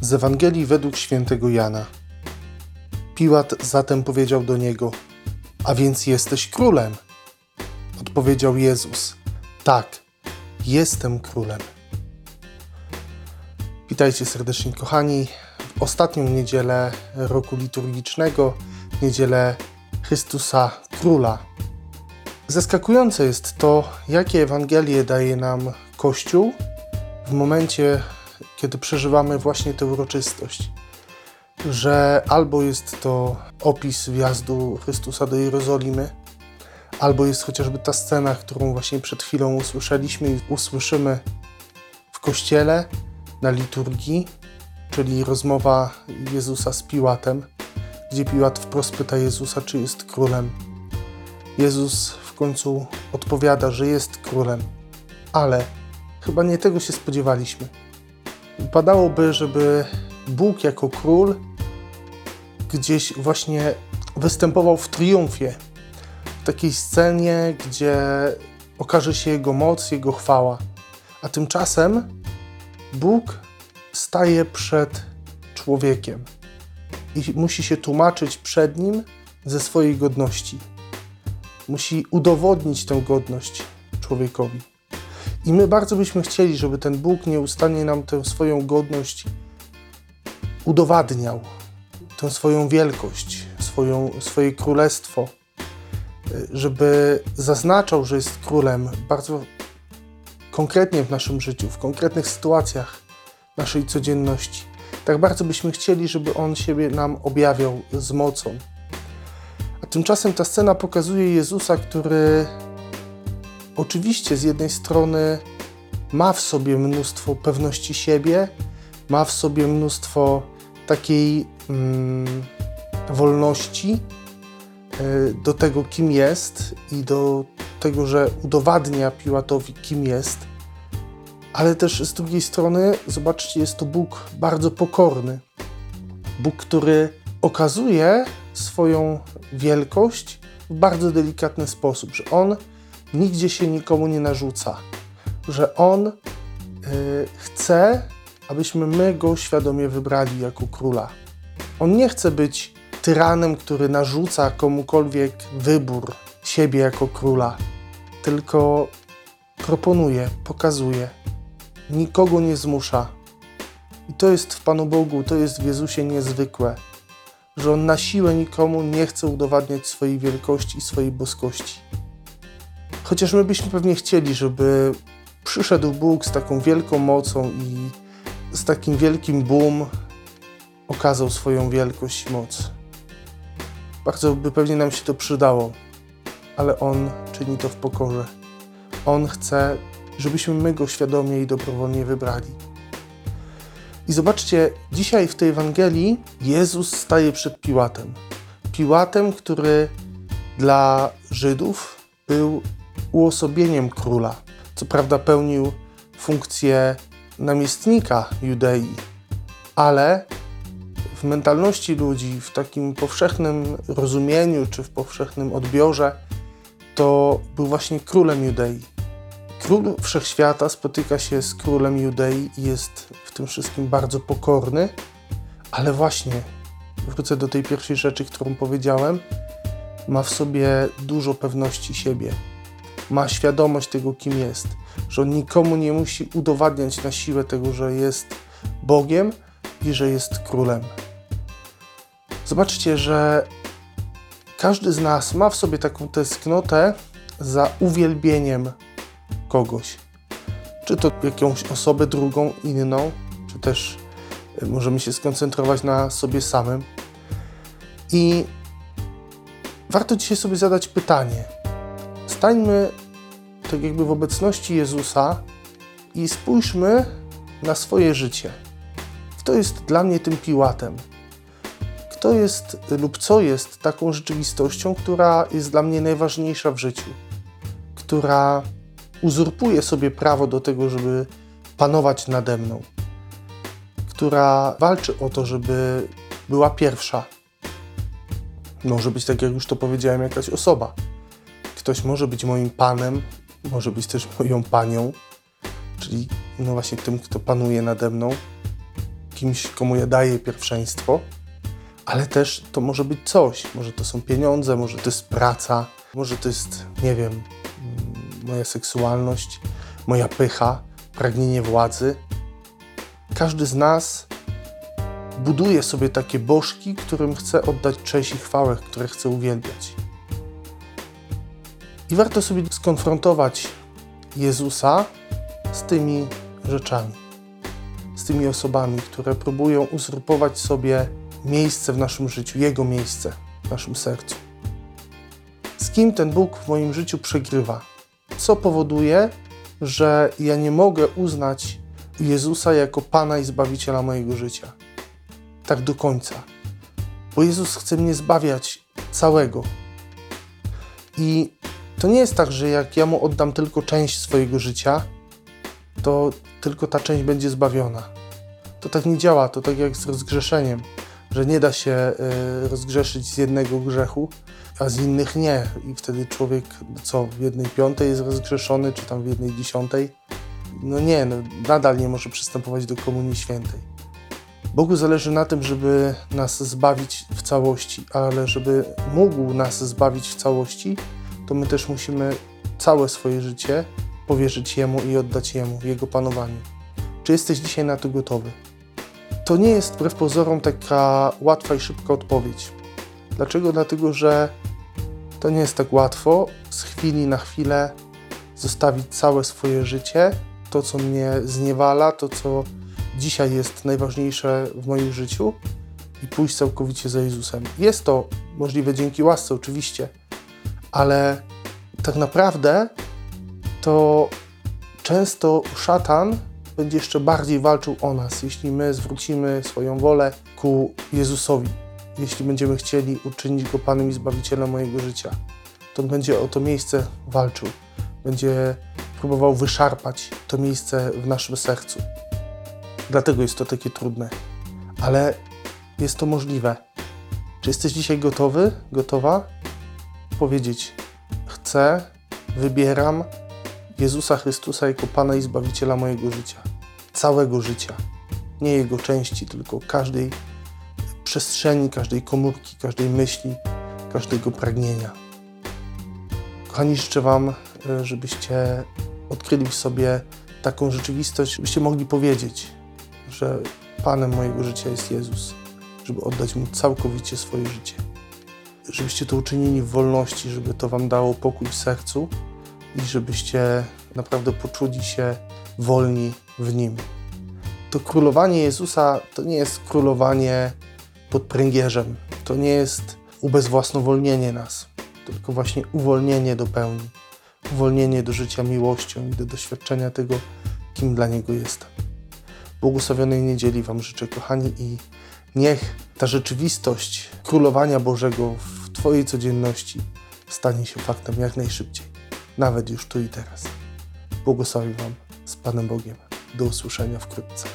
Z Ewangelii według świętego Jana. Piłat zatem powiedział do niego: A więc jesteś królem? Odpowiedział Jezus: Tak, jestem królem. Witajcie serdecznie, kochani, w ostatnią niedzielę roku liturgicznego, niedzielę Chrystusa Króla. Zaskakujące jest to, jakie Ewangelie daje nam Kościół w momencie, kiedy przeżywamy właśnie tę uroczystość. Że albo jest to opis wjazdu Chrystusa do Jerozolimy, albo jest chociażby ta scena, którą właśnie przed chwilą usłyszeliśmy i usłyszymy w kościele na liturgii, czyli rozmowa Jezusa z Piłatem, gdzie Piłat wprost pyta Jezusa, czy jest królem. Jezus w końcu odpowiada, że jest królem, ale chyba nie tego się spodziewaliśmy. Wypadałoby, żeby Bóg jako król gdzieś właśnie występował w triumfie, w takiej scenie, gdzie okaże się Jego moc, Jego chwała. A tymczasem Bóg staje przed człowiekiem i musi się tłumaczyć przed nim ze swojej godności. Musi udowodnić tę godność człowiekowi. I my bardzo byśmy chcieli, żeby ten Bóg nieustannie nam tę swoją godność udowadniał, tę swoją wielkość, swoją, swoje królestwo, żeby zaznaczał, że jest królem bardzo konkretnie w naszym życiu, w konkretnych sytuacjach naszej codzienności. Tak bardzo byśmy chcieli, żeby On siebie nam objawiał z mocą. A tymczasem ta scena pokazuje Jezusa, który oczywiście z jednej strony ma w sobie mnóstwo pewności siebie, ma w sobie mnóstwo takiej mm, wolności y, do tego, kim jest i do tego, że udowadnia Piłatowi, kim jest, ale też z drugiej strony, zobaczcie, jest to Bóg bardzo pokorny. Bóg, który okazuje swoją wielkość w bardzo delikatny sposób, że On nigdzie się nikomu nie narzuca, że On y, chce, abyśmy my Go świadomie wybrali jako króla. On nie chce być tyranem, który narzuca komukolwiek wybór siebie jako króla, tylko proponuje, pokazuje, nikogo nie zmusza. I to jest w Panu Bogu, to jest w Jezusie niezwykłe, że On na siłę nikomu nie chce udowadniać swojej wielkości i swojej boskości. Chociaż my byśmy pewnie chcieli, żeby przyszedł Bóg z taką wielką mocą i z takim wielkim boom okazał swoją wielkość i moc. Bardzo by pewnie nam się to przydało, ale On czyni to w pokorze. On chce, żebyśmy my Go świadomie i dobrowolnie wybrali. I zobaczcie, dzisiaj w tej Ewangelii Jezus staje przed Piłatem. Piłatem, który dla Żydów był uosobieniem króla. Co prawda pełnił funkcję namiestnika Judei, ale w mentalności ludzi, w takim powszechnym rozumieniu czy w powszechnym odbiorze, to był właśnie królem Judei. Król wszechświata spotyka się z królem Judei i jest w tym wszystkim bardzo pokorny, ale właśnie wrócę do tej pierwszej rzeczy, którą powiedziałem. Ma w sobie dużo pewności siebie. Ma świadomość tego, kim jest, że on nikomu nie musi udowadniać na siłę tego, że jest Bogiem i że jest królem. Zobaczcie, że każdy z nas ma w sobie taką tęsknotę za uwielbieniem kogoś. Czy to jakąś osobę drugą, inną, czy też możemy się skoncentrować na sobie samym. I warto dzisiaj sobie zadać pytanie. Stańmy tak jakby w obecności Jezusa i spójrzmy na swoje życie. Kto jest dla mnie tym Piłatem? Kto jest lub co jest taką rzeczywistością, która jest dla mnie najważniejsza w życiu? Która uzurpuje sobie prawo do tego, żeby panować nade mną? Która walczy o to, żeby była pierwsza? Może być, tak jak już to powiedziałem, jakaś osoba. Ktoś może być moim panem, może być też moją panią, czyli no właśnie tym, kto panuje nade mną. kimś, komu ja daję pierwszeństwo, ale też to może być coś. Może to są pieniądze, może to jest praca, może to jest, nie wiem, mm, moja seksualność, moja pycha, pragnienie władzy. Każdy z nas buduje sobie takie bożki, którym chce oddać cześć i chwałę, które chce uwielbiać. I warto sobie skonfrontować Jezusa z tymi rzeczami, z tymi osobami, które próbują uzurpować sobie miejsce w naszym życiu, Jego miejsce w naszym sercu. Z kim ten Bóg w moim życiu przegrywa? Co powoduje, że ja nie mogę uznać Jezusa jako Pana i Zbawiciela mojego życia? Tak do końca. Bo Jezus chce mnie zbawiać całego. I to nie jest tak, że jak ja mu oddam tylko część swojego życia, to tylko ta część będzie zbawiona. To tak nie działa, to tak jak z rozgrzeszeniem, że nie da się y, rozgrzeszyć z jednego grzechu, a z innych nie. I wtedy człowiek, co, w jednej piątej jest rozgrzeszony, czy tam w jednej dziesiątej? No nie, no, nadal nie może przystępować do Komunii Świętej. Bogu zależy na tym, żeby nas zbawić w całości, ale żeby mógł nas zbawić w całości, to my też musimy całe swoje życie powierzyć Jemu i oddać Jemu, Jego panowaniu. Czy jesteś dzisiaj na to gotowy? To nie jest wbrew pozorom taka łatwa i szybka odpowiedź. Dlaczego? Dlatego, że to nie jest tak łatwo z chwili na chwilę zostawić całe swoje życie, to co mnie zniewala, to co dzisiaj jest najważniejsze w moim życiu i pójść całkowicie za Jezusem. Jest to możliwe dzięki łasce, oczywiście, ale tak naprawdę to często szatan będzie jeszcze bardziej walczył o nas, jeśli my zwrócimy swoją wolę ku Jezusowi. Jeśli będziemy chcieli uczynić Go Panem i Zbawicielem mojego życia, to on będzie o to miejsce walczył. Będzie próbował wyszarpać to miejsce w naszym sercu. Dlatego jest to takie trudne. Ale jest to możliwe. Czy jesteś dzisiaj gotowy, gotowa powiedzieć: Chcę, wybieram Jezusa Chrystusa jako Pana i Zbawiciela mojego życia, całego życia, nie Jego części, tylko każdej przestrzeni, każdej komórki, każdej myśli, każdego pragnienia. Kochani, życzę Wam, e, żebyście odkryli w sobie taką rzeczywistość, żebyście mogli powiedzieć, że Panem mojego życia jest Jezus, żeby oddać Mu całkowicie swoje życie. Żebyście to uczynili w wolności, żeby to Wam dało pokój w sercu i żebyście naprawdę poczuli się wolni w Nim. To królowanie Jezusa to nie jest królowanie pod pręgierzem, to nie jest ubezwłasnowolnienie nas, tylko właśnie uwolnienie do pełni, uwolnienie do życia miłością i do doświadczenia tego, kim dla Niego jestem. Błogosławionej niedzieli Wam życzę, kochani, i niech ta rzeczywistość królowania Bożego w Twojej codzienności stanie się faktem jak najszybciej, nawet już tu i teraz. Błogosławię Wam z Panem Bogiem. Do usłyszenia wkrótce.